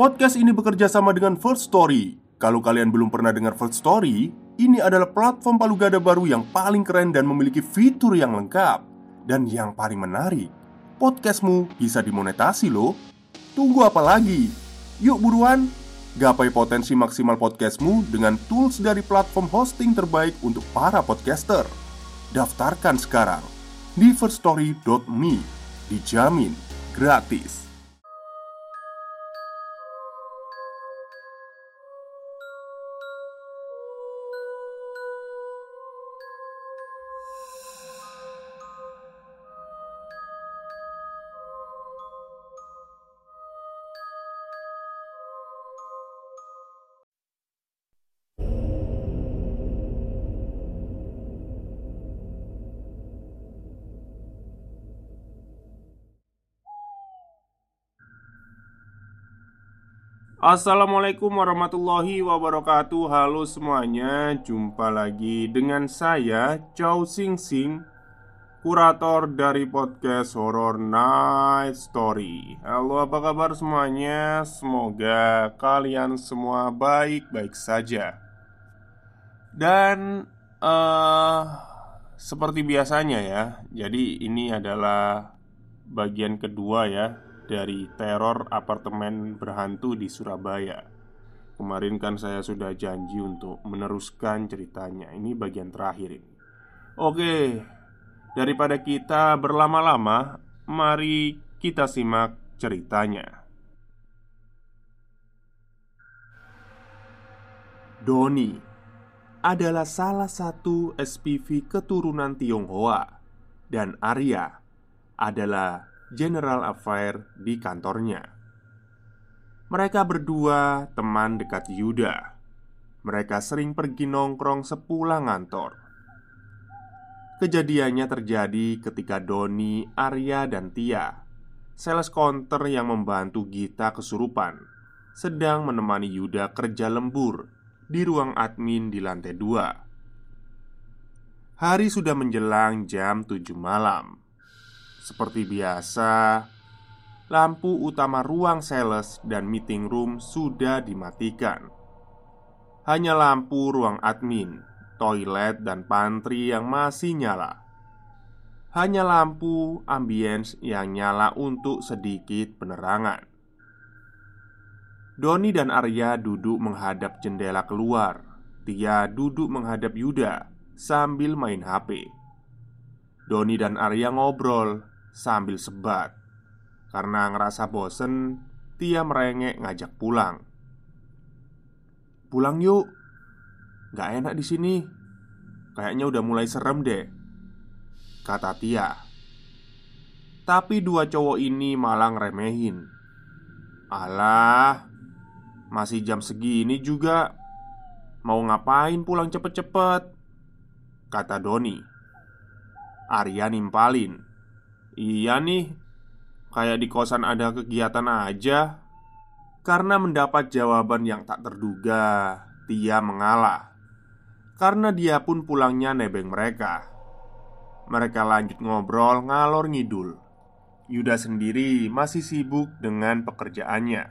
Podcast ini bekerja sama dengan First Story. Kalau kalian belum pernah dengar First Story, ini adalah platform palu gada baru yang paling keren dan memiliki fitur yang lengkap. Dan yang paling menarik, podcastmu bisa dimonetasi loh. Tunggu apa lagi? Yuk buruan, gapai potensi maksimal podcastmu dengan tools dari platform hosting terbaik untuk para podcaster. Daftarkan sekarang di firststory.me. Dijamin gratis. Assalamualaikum warahmatullahi wabarakatuh. Halo semuanya Jumpa lagi dengan saya Chow Sing Sing Kurator dari podcast Horror Night Story. Halo apa kabar semuanya? Semoga kalian semua baik-baik saja. Dan uh, Seperti biasanya ya Jadi ini adalah Bagian kedua ya dari teror apartemen berhantu di Surabaya. Kemarin kan saya sudah janji untuk meneruskan ceritanya. Ini bagian terakhir ini. Oke, daripada kita berlama-lama, mari kita simak ceritanya. Doni adalah salah satu SPV keturunan Tionghoa dan Arya adalah General Affair di kantornya. Mereka berdua teman dekat Yuda. Mereka sering pergi nongkrong sepulang kantor. Kejadiannya terjadi ketika Doni, Arya, dan Tia, sales counter yang membantu Gita kesurupan, sedang menemani Yuda kerja lembur di ruang admin di lantai dua. Hari sudah menjelang jam 7 malam. Seperti biasa, lampu utama ruang sales dan meeting room sudah dimatikan. Hanya lampu ruang admin, toilet, dan pantry yang masih nyala. Hanya lampu ambience yang nyala untuk sedikit penerangan. Doni dan Arya duduk menghadap jendela keluar. Tia duduk menghadap Yuda sambil main HP. Doni dan Arya ngobrol sambil sebat. Karena ngerasa bosen Tia merengek ngajak pulang. Pulang yuk. Gak enak di sini. Kayaknya udah mulai serem deh Kata Tia. Tapi dua cowok ini malah ngeremehin. Alah Masih jam segini juga. Mau ngapain pulang cepet-cepet? Kata Doni. Arya nimpalin Iya nih, kayak di kosan ada kegiatan aja. Karena mendapat jawaban yang tak terduga, Tia mengalah. Karena dia pun pulangnya nebeng mereka. Mereka lanjut ngobrol ngalor ngidul. Yuda sendiri masih sibuk dengan pekerjaannya.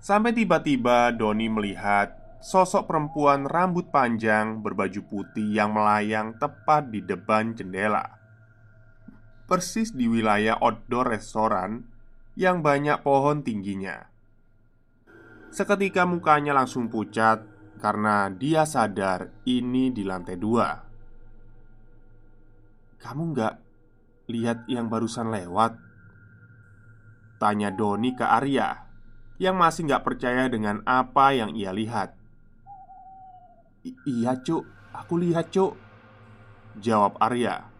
Sampai tiba-tiba Doni melihat sosok perempuan rambut panjang berbaju putih yang melayang tepat di depan jendela persis di wilayah outdoor restoran yang banyak pohon tingginya. Seketika mukanya langsung pucat karena dia sadar ini di lantai dua. "Kamu nggak lihat yang barusan lewat?" Tanya Doni ke Arya yang masih nggak percaya dengan apa yang ia lihat. "Iya, Cuk, aku lihat, Cuk," jawab Arya.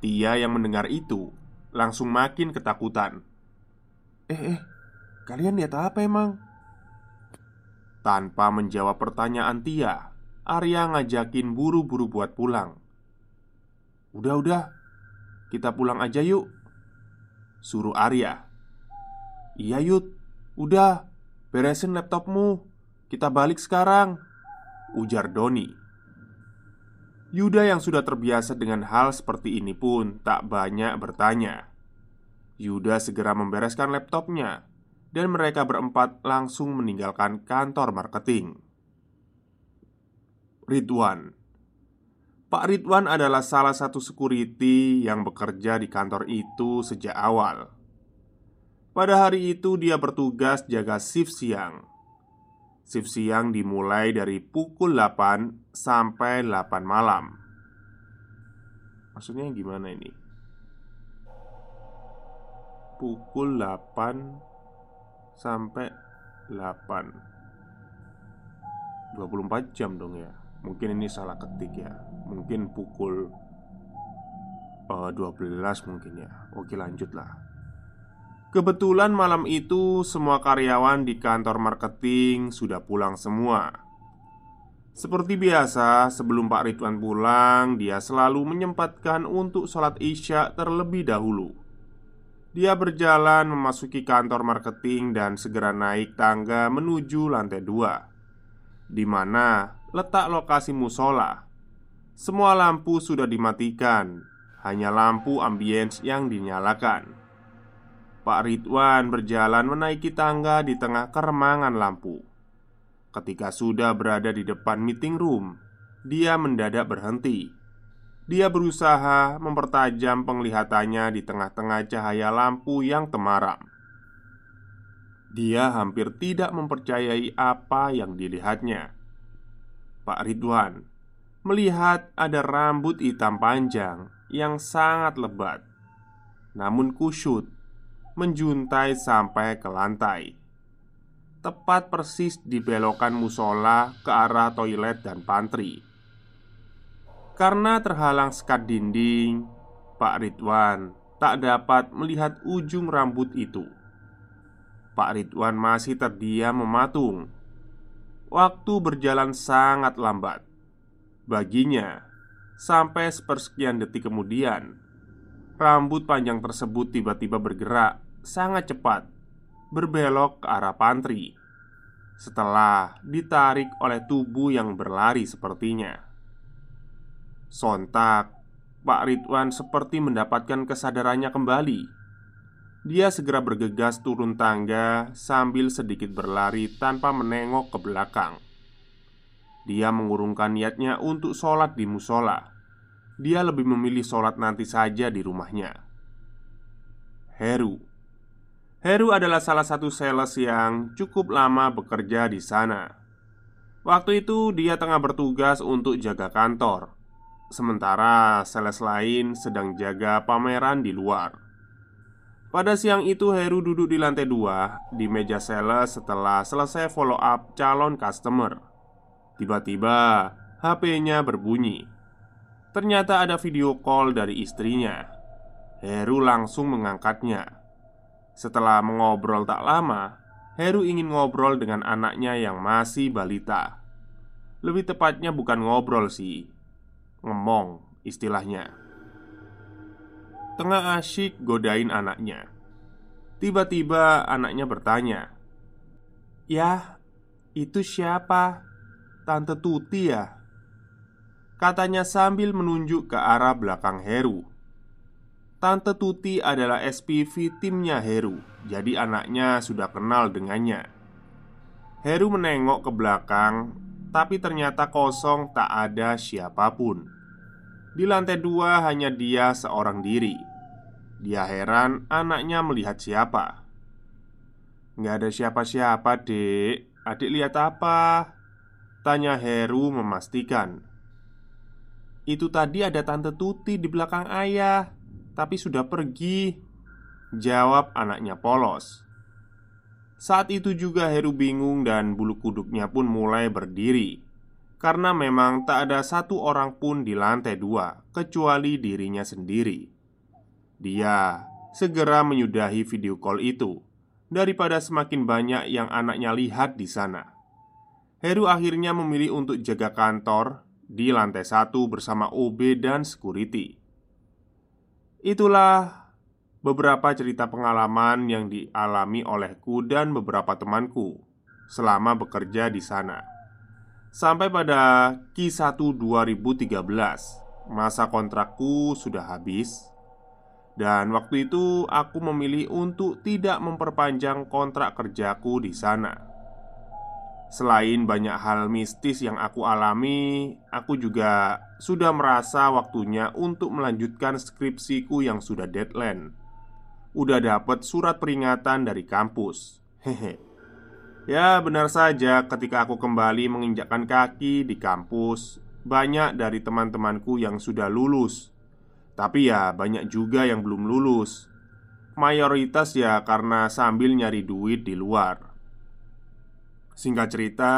Tia yang mendengar itu langsung makin ketakutan. "Eh, eh, kalian lihat apa emang?" Tanpa menjawab pertanyaan Tia, Arya ngajakin buru-buru buat pulang. "Udah, udah, kita pulang aja yuk," suruh Arya. "Iya, Yud, udah, beresin laptopmu, kita balik sekarang," ujar Doni. Yuda yang sudah terbiasa dengan hal seperti ini pun tak banyak bertanya. Yuda segera membereskan laptopnya dan mereka berempat langsung meninggalkan kantor marketing. Ridwan Pak Ridwan adalah salah satu security yang bekerja di kantor itu sejak awal. Pada hari itu, dia bertugas jaga shift siang. Shift siang dimulai dari pukul 8 sampai 8 malam. Maksudnya gimana ini? Pukul 8 sampai 8 24 jam dong ya. Mungkin ini salah ketik ya. Mungkin pukul uh, eh, 12 mungkin ya. Oke lanjutlah Kebetulan malam itu semua karyawan di kantor marketing sudah pulang semua seperti biasa, sebelum Pak Ridwan pulang, dia selalu menyempatkan untuk sholat Isya terlebih dahulu. Dia berjalan memasuki kantor marketing dan segera naik tangga menuju lantai dua Di mana letak lokasi musola. Semua lampu sudah dimatikan Hanya lampu ambience yang dinyalakan. Pak Ridwan berjalan menaiki tangga di tengah keremangan lampu Ketika sudah berada di depan meeting room Dia mendadak berhenti dia berusaha mempertajam penglihatannya di tengah-tengah cahaya lampu yang temaram. Dia hampir tidak mempercayai apa yang dilihatnya. Pak Ridwan melihat ada rambut hitam panjang yang sangat lebat, namun kusyut, menjuntai sampai ke lantai. Tepat persis di belokan musola ke arah toilet dan pantry. Karena terhalang sekat dinding, Pak Ridwan tak dapat melihat ujung rambut itu. Pak Ridwan masih terdiam mematung. Waktu berjalan sangat lambat. Baginya, sampai sepersekian detik kemudian, rambut panjang tersebut tiba-tiba bergerak sangat cepat, berbelok ke arah pantry. Setelah ditarik oleh tubuh yang berlari sepertinya. Sontak, Pak Ridwan seperti mendapatkan kesadarannya kembali. Dia segera bergegas turun tangga sambil sedikit berlari tanpa menengok ke belakang. Dia mengurungkan niatnya untuk sholat di musola. Dia lebih memilih sholat nanti saja di rumahnya. Heru Heru adalah salah satu sales yang cukup lama bekerja di sana. Waktu itu dia tengah bertugas untuk jaga kantor. Sementara sales lain sedang jaga pameran di luar. Pada siang itu Heru duduk di lantai dua Di meja sales setelah selesai follow up calon customer. Tiba-tiba HP-nya berbunyi. Ternyata ada video call dari istrinya. Heru langsung mengangkatnya Setelah mengobrol tak lama Heru ingin ngobrol dengan anaknya yang masih balita Lebih tepatnya bukan ngobrol sih ngemong istilahnya. Tengah asyik godain anaknya. Tiba-tiba anaknya bertanya, "Yah, itu siapa? Tante Tuti ya?" Katanya sambil menunjuk ke arah belakang Heru. Tante Tuti adalah SPV timnya Heru, jadi anaknya sudah kenal dengannya. Heru menengok ke belakang, tapi ternyata kosong tak ada siapa pun. Di lantai dua hanya dia seorang diri Dia heran anaknya melihat siapa Nggak ada siapa-siapa dek Adik lihat apa? Tanya Heru memastikan Itu tadi ada Tante Tuti di belakang ayah Tapi sudah pergi Jawab anaknya polos Saat itu juga Heru bingung dan bulu kuduknya pun mulai berdiri karena memang tak ada satu orang pun di lantai dua kecuali dirinya sendiri. Dia segera menyudahi video call itu daripada semakin banyak yang anaknya lihat di sana. Heru akhirnya memilih untuk jaga kantor di lantai satu bersama OB dan security. Itulah beberapa cerita pengalaman yang dialami olehku dan beberapa temanku selama bekerja di sana. Sampai pada Q1 2013 Masa kontrakku sudah habis Dan waktu itu aku memilih untuk tidak memperpanjang kontrak kerjaku di sana. Selain banyak hal mistis yang aku alami, aku juga sudah merasa waktunya untuk melanjutkan skripsiku yang sudah deadline. Udah dapet surat peringatan dari kampus. Hehe. Ya, benar saja ketika aku kembali menginjakkan kaki di kampus, banyak dari teman-temanku yang sudah lulus tapi ya banyak juga yang belum lulus Mayoritas ya karena sambil nyari duit di luar Singkat cerita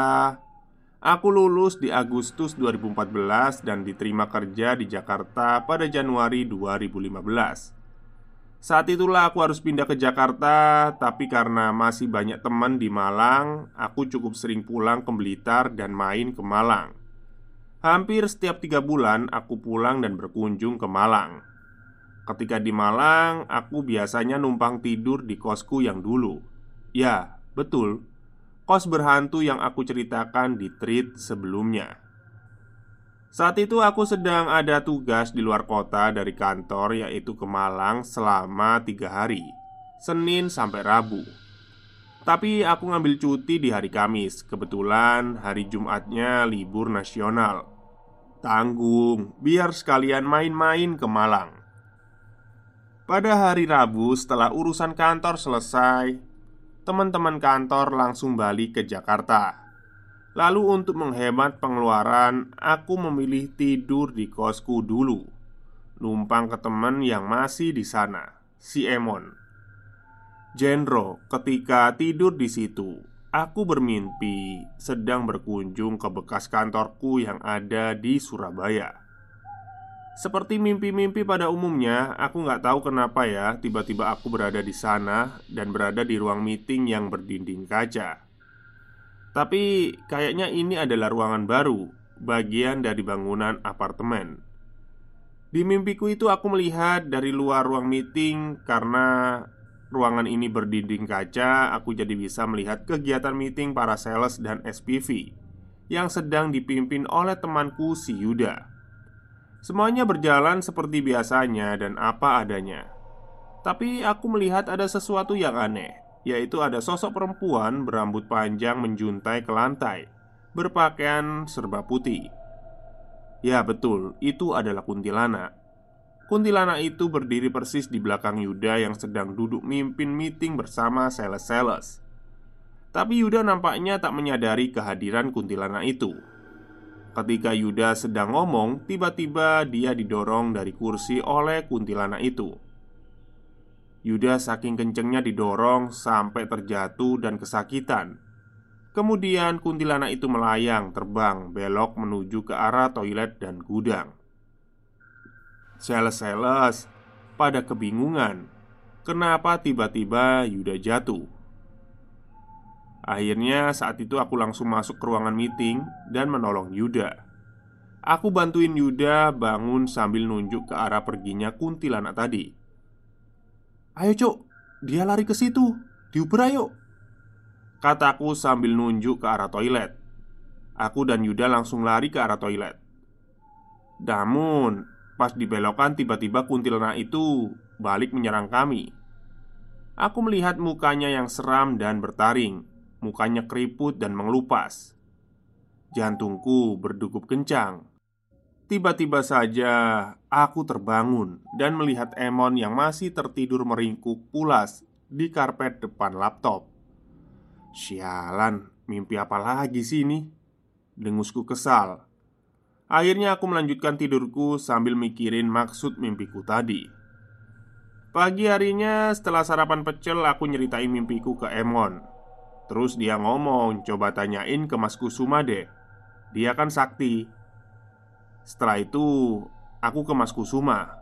Aku lulus di Agustus 2014 dan diterima kerja di Jakarta pada Januari 2015 Saat itulah aku harus pindah ke Jakarta Tapi karena masih banyak teman di Malang Aku cukup sering pulang ke Blitar dan main ke Malang. Hampir setiap tiga bulan aku pulang dan berkunjung ke Malang. Ketika di Malang, aku biasanya numpang tidur di kosku yang dulu. Ya, betul Kos berhantu yang aku ceritakan di treat sebelumnya. Saat itu aku sedang ada tugas di luar kota dari kantor yaitu ke Malang selama tiga hari Senin sampai Rabu. Tapi aku ngambil cuti di hari Kamis. Kebetulan hari Jumatnya libur nasional. Tanggung, biar sekalian main-main ke Malang. Pada hari Rabu setelah urusan kantor selesai Teman-teman kantor langsung balik ke Jakarta. Lalu untuk menghemat pengeluaran Aku memilih tidur di kosku dulu. Numpang ke teman yang masih di sana Si Emon. Jenro, ketika tidur di situ, aku bermimpi sedang berkunjung ke bekas kantorku yang ada di Surabaya. Seperti mimpi-mimpi pada umumnya, aku nggak tahu kenapa ya, tiba-tiba aku berada di sana dan berada di ruang meeting yang berdinding kaca. Tapi kayaknya ini adalah ruangan baru, bagian dari bangunan apartemen. Di mimpiku itu aku melihat dari luar ruang meeting karena ruangan ini berdinding kaca, aku jadi bisa melihat kegiatan meeting para sales dan SPV yang sedang dipimpin oleh temanku si Yuda. Semuanya berjalan seperti biasanya dan apa adanya. Tapi aku melihat ada sesuatu yang aneh, yaitu ada sosok perempuan berambut panjang menjuntai ke lantai, berpakaian serba putih. Ya, betul, itu adalah kuntilanak. Kuntilanak itu berdiri persis di belakang Yuda yang sedang duduk mimpin meeting bersama sales-sales. Tapi Yuda nampaknya tak menyadari kehadiran kuntilanak itu. Ketika Yuda sedang ngomong, tiba-tiba dia didorong dari kursi oleh kuntilanak itu. Yuda saking kencengnya didorong sampai terjatuh dan kesakitan. Kemudian kuntilanak itu melayang terbang belok menuju ke arah toilet dan gudang. Sales-sales pada kebingungan Kenapa tiba-tiba Yuda jatuh Akhirnya saat itu aku langsung masuk ke ruangan meeting Dan menolong Yuda. Aku bantuin Yuda bangun sambil nunjuk ke arah perginya kuntilanak tadi. Ayo cok, dia lari ke situ. Diuber ayo Kataku sambil nunjuk ke arah toilet. Aku dan Yuda langsung lari ke arah toilet. Namun Pas dibelokan tiba-tiba kuntilanak itu balik menyerang kami. Aku melihat mukanya yang seram dan bertaring Mukanya keriput dan mengelupas Jantungku berdegup kencang Tiba-tiba saja aku terbangun dan melihat Emon yang masih tertidur meringkuk pulas di karpet depan laptop. Sialan, mimpi apa lagi sih ini? Dengusku kesal. Akhirnya aku melanjutkan tidurku sambil mikirin maksud mimpiku tadi Pagi harinya setelah sarapan pecel aku nyeritain mimpiku ke Emon Terus dia ngomong coba tanyain ke Mas Kusuma deh. Dia kan sakti. Setelah itu aku ke Mas Kusuma.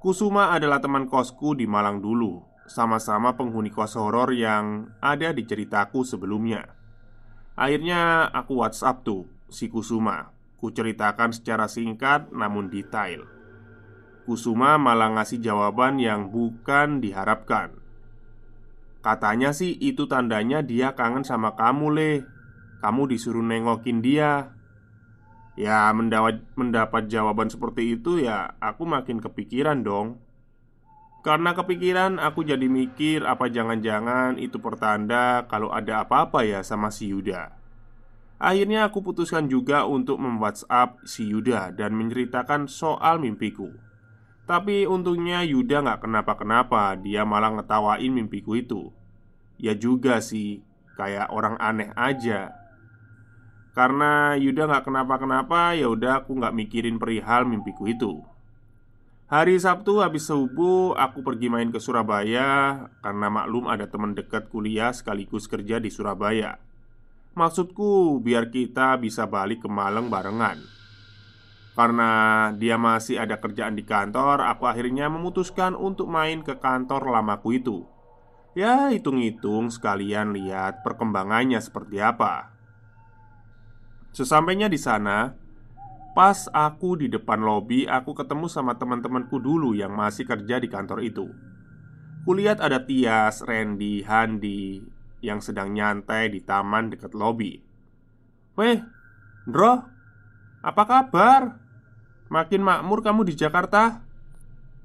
Kusuma adalah teman kosku di Malang dulu Sama-sama penghuni kos horor yang ada di ceritaku sebelumnya. Akhirnya aku whatsapp tuh si Kusuma. Kuceritakan secara singkat namun detail. Kusuma malah ngasih jawaban yang bukan diharapkan Katanya sih itu tandanya dia kangen sama kamu le. Kamu disuruh nengokin dia. Ya mendapat, mendapat jawaban seperti itu ya aku makin kepikiran dong. Karena kepikiran aku jadi mikir apa jangan-jangan itu pertanda kalau ada apa-apa ya sama si Yuda? Akhirnya aku putuskan juga untuk mem-whatsapp si Yuda dan menceritakan soal mimpiku Tapi untungnya Yuda nggak kenapa-kenapa Dia malah ngetawain mimpiku itu. Ya juga sih, kayak orang aneh aja. Karena Yuda nggak kenapa-kenapa, ya udah aku nggak mikirin perihal mimpiku itu. Hari Sabtu habis subuh aku pergi main ke Surabaya Karena maklum ada teman dekat kuliah sekaligus kerja di Surabaya. Maksudku biar kita bisa balik ke Malang barengan Karena dia masih ada kerjaan di kantor Aku akhirnya memutuskan untuk main ke kantor lamaku itu Ya hitung-hitung sekalian lihat perkembangannya seperti apa Sesampainya di sana Pas aku di depan lobi, aku ketemu sama teman-temanku dulu yang masih kerja di kantor itu. Kulihat ada Tias, Randy, Handi yang sedang nyantai di taman dekat lobi. "Weh, Bro, apa kabar? Makin makmur kamu di Jakarta?"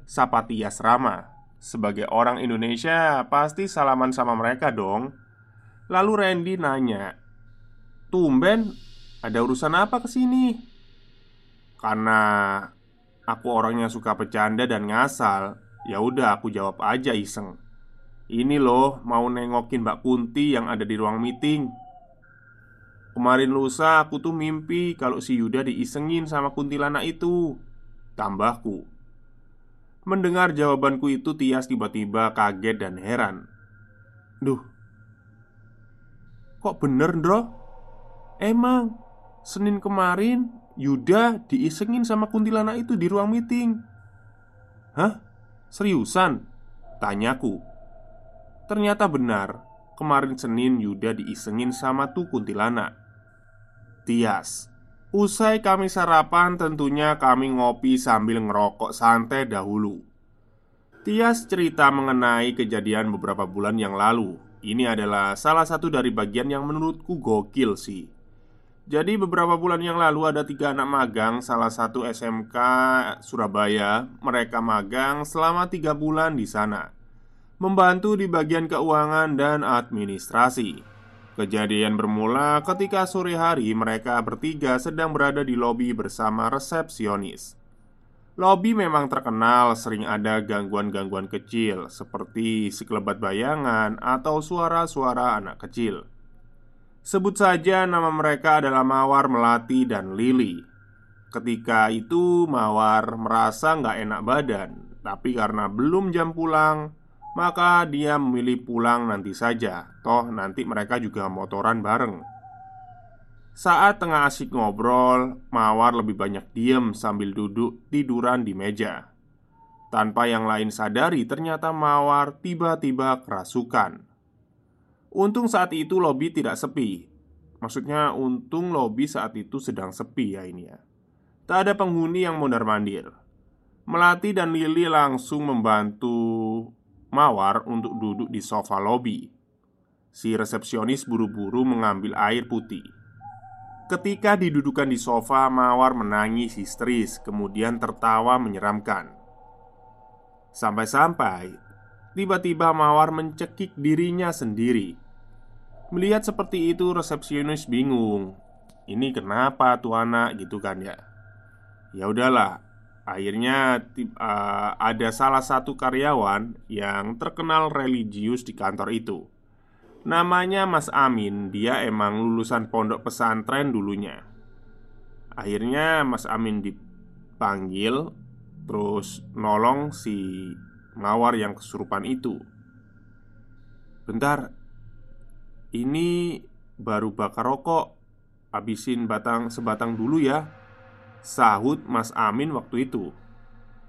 Sapa Tias Rama. Sebagai orang Indonesia, pasti salaman sama mereka dong. Lalu Randy nanya, "Tumben, ada urusan apa ke sini?" Karena aku orangnya suka bercanda dan ngasal, ya udah aku jawab aja iseng. Ini loh mau nengokin Mbak Kunti yang ada di ruang meeting. Kemarin lusa aku tuh mimpi kalau si Yuda diisengin sama kuntilanak itu. Tambahku. Mendengar jawabanku itu Tias tiba-tiba kaget dan heran. Duh. Kok bener, Ndro? Emang Senin kemarin Yuda diisengin sama kuntilanak itu di ruang meeting Hah? Seriusan? Tanyaku Ternyata benar Kemarin Senin Yuda diisengin sama tuh kuntilanak Tias. Usai kami sarapan tentunya kami ngopi sambil ngerokok santai dahulu. Tias cerita mengenai kejadian beberapa bulan yang lalu. Ini adalah salah satu dari bagian yang menurutku gokil sih. Jadi beberapa bulan yang lalu ada tiga anak magang Salah satu SMK Surabaya. Mereka magang selama tiga bulan di sana. Membantu di bagian keuangan dan administrasi Kejadian bermula ketika sore hari mereka bertiga sedang berada di lobi bersama resepsionis. Lobi memang terkenal sering ada gangguan-gangguan kecil Seperti sekelebat bayangan atau suara-suara anak kecil. Sebut saja nama mereka adalah Mawar, Melati, dan Lili. Ketika itu Mawar merasa nggak enak badan Tapi karena belum jam pulang Maka dia memilih pulang nanti saja. Toh nanti mereka juga motoran bareng. Saat tengah asik ngobrol Mawar lebih banyak diem sambil duduk tiduran di meja. Tanpa yang lain sadari ternyata Mawar tiba-tiba kerasukan. Untung saat itu lobi tidak sepi. Maksudnya untung lobi saat itu sedang sepi ya ini ya. Tak ada penghuni yang mondar-mandir. Melati dan Lili langsung membantu Mawar untuk duduk di sofa lobi Si resepsionis buru-buru mengambil air putih Ketika didudukan di sofa, Mawar menangis histeris, kemudian tertawa menyeramkan. Sampai-sampai tiba-tiba Mawar mencekik dirinya sendiri. Melihat seperti itu resepsionis bingung Ini kenapa tuh anak gitu kan ya Ya udahlah Akhirnya uh, ada salah satu karyawan yang terkenal religius di kantor itu. Namanya Mas Amin. Dia emang lulusan pondok pesantren dulunya. Akhirnya Mas Amin dipanggil Terus nolong si Mawar yang kesurupan itu. Bentar, ini baru bakar rokok. Habisin batang sebatang dulu ya Sahut Mas Amin waktu itu.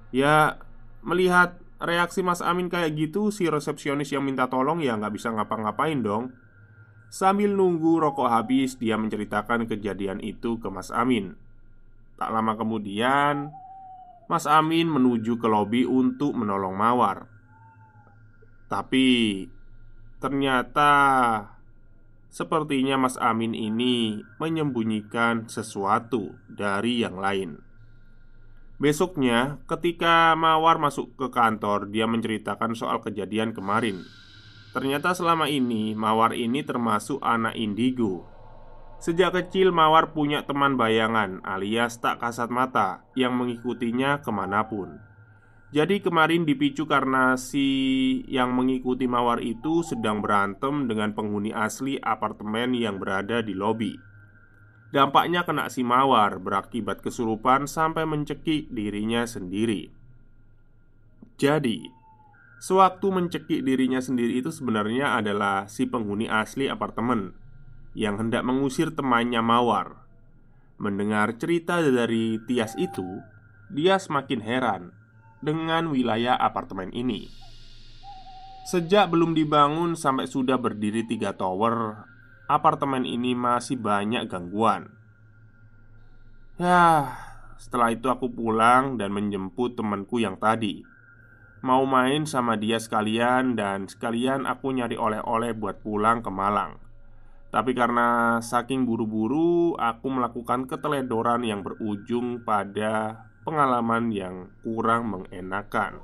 Ya melihat reaksi Mas Amin kayak gitu Si resepsionis yang minta tolong ya nggak bisa ngapa-ngapain dong. Sambil nunggu rokok habis Dia menceritakan kejadian itu ke Mas Amin. Tak lama kemudian Mas Amin menuju ke lobi untuk menolong Mawar. Tapi Ternyata Sepertinya Mas Amin ini menyembunyikan sesuatu dari yang lain. Besoknya, ketika Mawar masuk ke kantor, dia menceritakan soal kejadian kemarin. Ternyata selama ini Mawar ini termasuk anak indigo. Sejak kecil Mawar punya teman bayangan alias tak kasat mata yang mengikutinya ke mana pun. Jadi kemarin dipicu karena si yang mengikuti Mawar itu sedang berantem dengan penghuni asli apartemen yang berada di lobi. Dampaknya kena si mawar berakibat kesurupan sampai mencekik dirinya sendiri. Jadi, sewaktu mencekik dirinya sendiri itu sebenarnya adalah si penghuni asli apartemen yang hendak mengusir temannya mawar. Mendengar cerita dari Tias itu, dia semakin heran dengan wilayah apartemen ini. Sejak belum dibangun sampai sudah berdiri tiga tower apartemen ini masih banyak gangguan. Ya, setelah itu aku pulang dan menjemput temanku yang tadi. Mau main sama dia sekalian dan sekalian aku nyari oleh-oleh buat pulang ke Malang. Tapi karena saking buru-buru, aku melakukan keteledoran yang berujung pada pengalaman yang kurang mengenakan.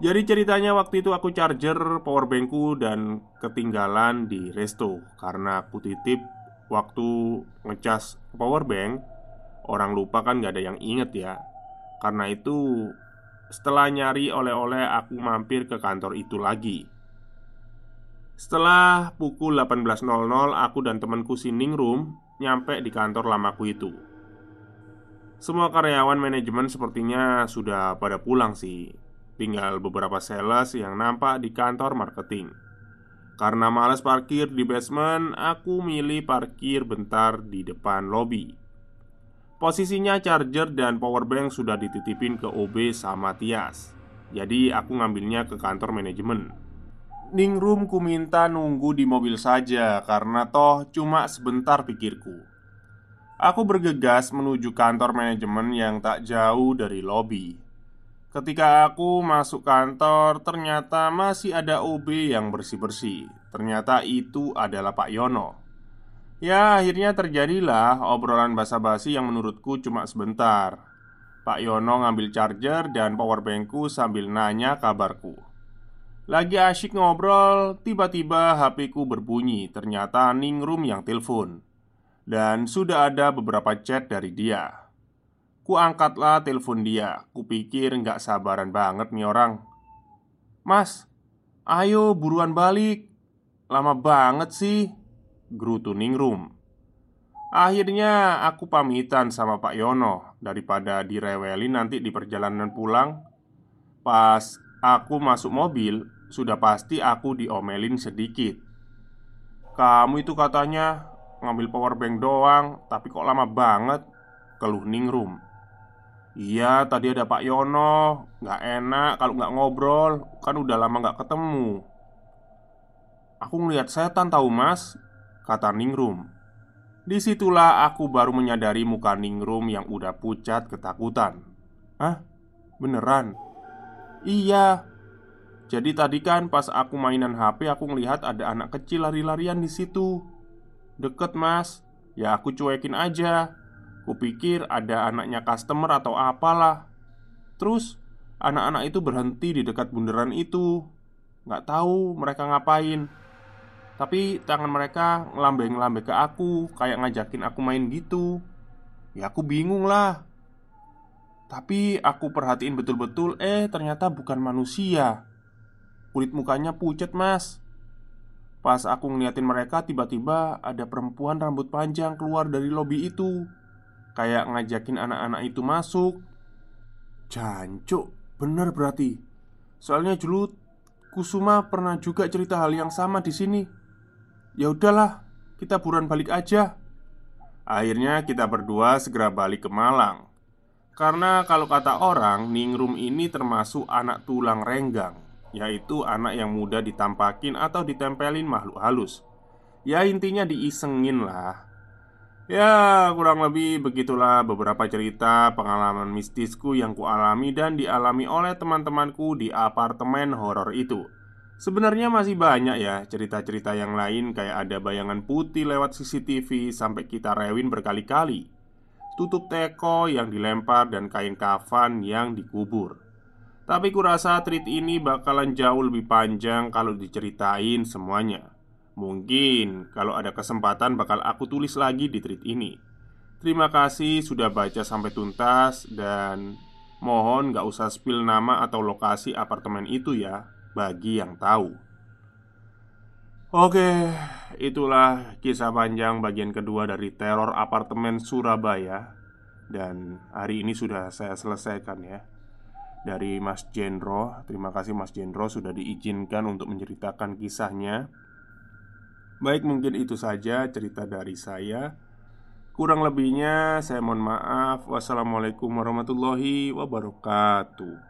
Jadi ceritanya waktu itu aku charger powerbankku dan ketinggalan di resto Karena aku titip waktu ngecas powerbank Orang lupa kan gak ada yang inget ya. Karena itu setelah nyari oleh-oleh aku mampir ke kantor itu lagi. Setelah pukul 18.00 aku dan temanku Sining Room nyampe di kantor lamaku itu Semua karyawan manajemen sepertinya sudah pada pulang sih. Tinggal beberapa sales yang nampak di kantor marketing. Karena males parkir di basement Aku milih parkir bentar di depan lobby Posisinya charger dan powerbank sudah dititipin ke OB sama Tias. Jadi aku ngambilnya ke kantor manajemen. Ningrum ku minta nunggu di mobil saja Karena toh cuma sebentar pikirku Aku bergegas menuju kantor manajemen yang tak jauh dari lobi Ketika aku masuk kantor, ternyata masih ada OB yang bersih-bersih. Ternyata itu adalah Pak Yono. Ya, akhirnya terjadilah obrolan basa-basi yang menurutku cuma sebentar. Pak Yono ngambil charger dan powerbankku sambil nanya kabarku. Lagi asyik ngobrol, tiba-tiba HP ku berbunyi. Ternyata Ningrum yang telepon, dan sudah ada beberapa chat dari dia. Ku angkatlah telepon dia. Kupikir nggak sabaran banget nih orang. Mas, ayo buruan balik. Lama banget sih Gerutu Ningrum Akhirnya aku pamitan sama Pak Yono Daripada direweli nanti di perjalanan pulang. Pas aku masuk mobil Sudah pasti aku diomelin sedikit. Kamu itu katanya ngambil powerbank doang Tapi kok lama banget Keluh Ningrum Iya, tadi ada Pak Yono. Nggak enak kalau nggak ngobrol. Kan udah lama nggak ketemu. Aku ngeliat setan tahu mas, kata Ningrum. Di situlah aku baru menyadari muka Ningrum yang udah pucat ketakutan. Hah? Beneran? Iya. Jadi tadi kan pas aku mainan HP aku ngelihat ada anak kecil lari-larian di situ. Deket mas. Ya aku cuekin aja. Kupikir ada anaknya customer atau apalah. Terus anak-anak itu berhenti di dekat bundaran itu. Nggak tahu mereka ngapain. Tapi tangan mereka ngelambai-ngelambai ke aku Kayak ngajakin aku main gitu. Ya aku bingung lah. Tapi aku perhatiin betul-betul Eh ternyata bukan manusia. Kulit mukanya pucat mas Pas aku ngeliatin mereka tiba-tiba ada perempuan rambut panjang keluar dari lobi itu Kayak ngajakin anak-anak itu masuk Jancuk, bener berarti Soalnya dulu Kusuma pernah juga cerita hal yang sama di sini. Ya udahlah, kita buruan balik aja. Akhirnya kita berdua segera balik ke Malang. Karena kalau kata orang, Ningrum ini termasuk anak tulang renggang, yaitu anak yang mudah ditampakin atau ditempelin makhluk halus. Ya intinya diisengin lah Ya, kurang lebih begitulah beberapa cerita pengalaman mistisku yang kualami dan dialami oleh teman-temanku di apartemen horor itu. Sebenarnya masih banyak ya cerita-cerita yang lain kayak ada bayangan putih lewat CCTV sampai kita rewin berkali-kali. tutup teko yang dilempar dan kain kafan yang dikubur. Tapi kurasa treat ini bakalan jauh lebih panjang kalau diceritain semuanya. Mungkin kalau ada kesempatan bakal aku tulis lagi di treat ini. Terima kasih sudah baca sampai tuntas dan mohon gak usah spill nama atau lokasi apartemen itu ya bagi yang tahu. Oke, itulah kisah panjang bagian kedua dari teror apartemen Surabaya Dan hari ini sudah saya selesaikan ya Dari Mas Jendro Terima kasih Mas Jendro sudah diizinkan untuk menceritakan kisahnya. Baik mungkin itu saja cerita dari saya. Kurang lebihnya saya mohon maaf. Wassalamualaikum warahmatullahi wabarakatuh